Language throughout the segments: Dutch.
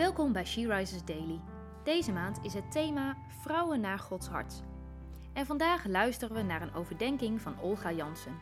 Welkom bij She Rises Daily. Deze maand is het thema Vrouwen naar Gods hart. En vandaag luisteren we naar een overdenking van Olga Jansen.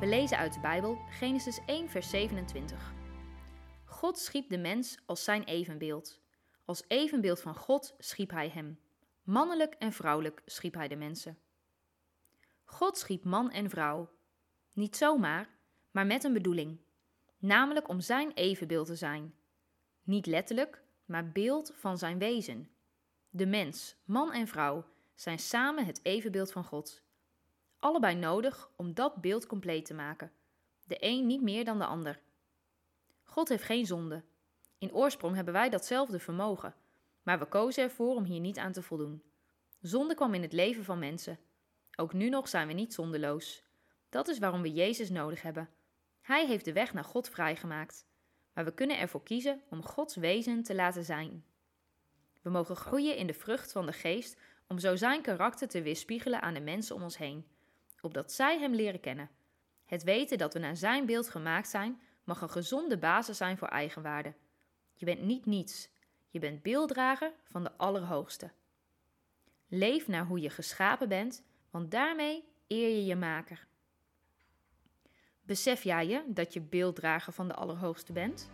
We lezen uit de Bijbel Genesis 1, vers 27. God schiep de mens als zijn evenbeeld. Als evenbeeld van God schiep hij hem. Mannelijk en vrouwelijk schiep hij de mensen. God schiep man en vrouw. Niet zomaar, maar met een bedoeling namelijk om zijn evenbeeld te zijn. Niet letterlijk, maar beeld van zijn wezen. De mens, man en vrouw, zijn samen het evenbeeld van God. Allebei nodig om dat beeld compleet te maken. De een niet meer dan de ander. God heeft geen zonde. In oorsprong hebben wij datzelfde vermogen, maar we kozen ervoor om hier niet aan te voldoen. Zonde kwam in het leven van mensen. Ook nu nog zijn we niet zondeloos. Dat is waarom we Jezus nodig hebben hij heeft de weg naar God vrijgemaakt, maar we kunnen ervoor kiezen om Gods wezen te laten zijn. We mogen groeien in de vrucht van de geest om zo zijn karakter te weerspiegelen aan de mensen om ons heen, opdat zij hem leren kennen. Het weten dat we naar zijn beeld gemaakt zijn, mag een gezonde basis zijn voor eigenwaarde. Je bent niet niets, je bent beelddrager van de Allerhoogste. Leef naar hoe je geschapen bent, want daarmee eer je je maker. Besef jij je dat je beelddrager van de Allerhoogste bent?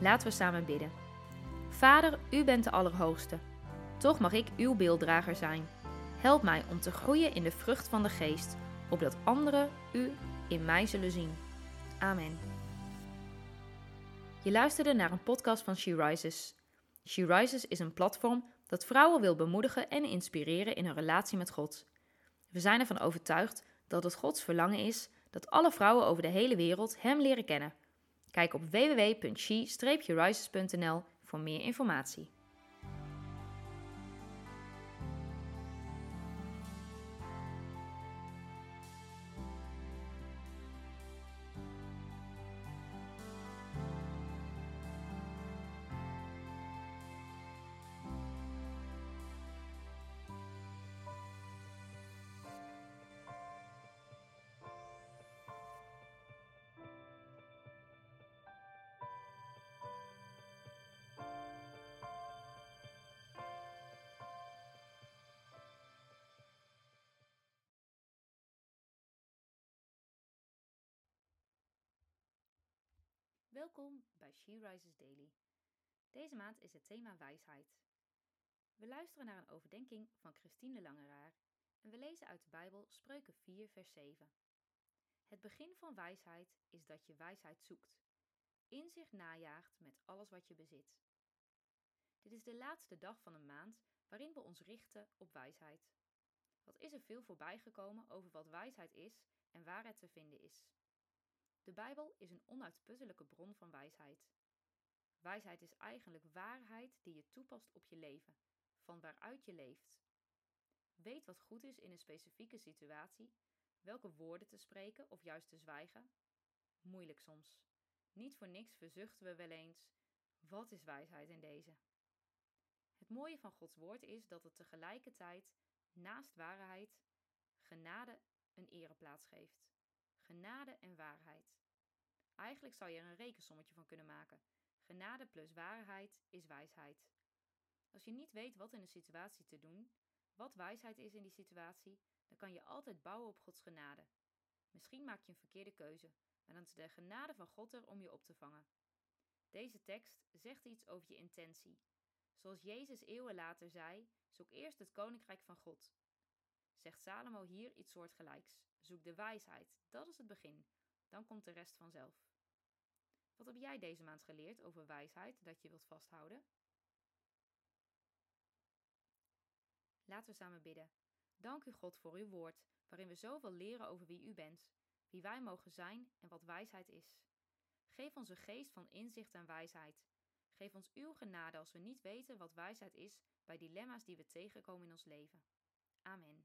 Laten we samen bidden. Vader, u bent de Allerhoogste. Toch mag ik uw beelddrager zijn. Help mij om te groeien in de vrucht van de geest, opdat anderen u in mij zullen zien. Amen. Je luisterde naar een podcast van She Rises. She Rises is een platform dat vrouwen wil bemoedigen en inspireren in hun relatie met God. We zijn ervan overtuigd dat het Gods verlangen is dat alle vrouwen over de hele wereld Hem leren kennen. Kijk op www.she-rises.nl voor meer informatie. Welkom bij She Rises Daily. Deze maand is het thema wijsheid. We luisteren naar een overdenking van Christine Langeraar en we lezen uit de Bijbel Spreuken 4, vers 7. Het begin van wijsheid is dat je wijsheid zoekt, inzicht najaagt met alles wat je bezit. Dit is de laatste dag van een maand waarin we ons richten op wijsheid. Wat is er veel voorbij gekomen over wat wijsheid is en waar het te vinden is? De Bijbel is een onuitputtelijke bron van wijsheid. Wijsheid is eigenlijk waarheid die je toepast op je leven, van waaruit je leeft. Weet wat goed is in een specifieke situatie, welke woorden te spreken of juist te zwijgen. Moeilijk soms. Niet voor niks verzuchten we wel eens: wat is wijsheid in deze? Het mooie van Gods woord is dat het tegelijkertijd naast waarheid genade een ereplaats geeft. Genade en waarheid. Eigenlijk zou je er een rekensommetje van kunnen maken. Genade plus waarheid is wijsheid. Als je niet weet wat in een situatie te doen, wat wijsheid is in die situatie, dan kan je altijd bouwen op Gods genade. Misschien maak je een verkeerde keuze, maar dan is de genade van God er om je op te vangen. Deze tekst zegt iets over je intentie. Zoals Jezus eeuwen later zei: zoek eerst het koninkrijk van God. Zegt Salomo hier iets soortgelijks. Zoek de wijsheid, dat is het begin. Dan komt de rest vanzelf. Wat heb jij deze maand geleerd over wijsheid dat je wilt vasthouden? Laten we samen bidden. Dank u God voor uw woord, waarin we zoveel leren over wie u bent, wie wij mogen zijn en wat wijsheid is. Geef ons een geest van inzicht en wijsheid. Geef ons uw genade als we niet weten wat wijsheid is bij dilemma's die we tegenkomen in ons leven. Amen.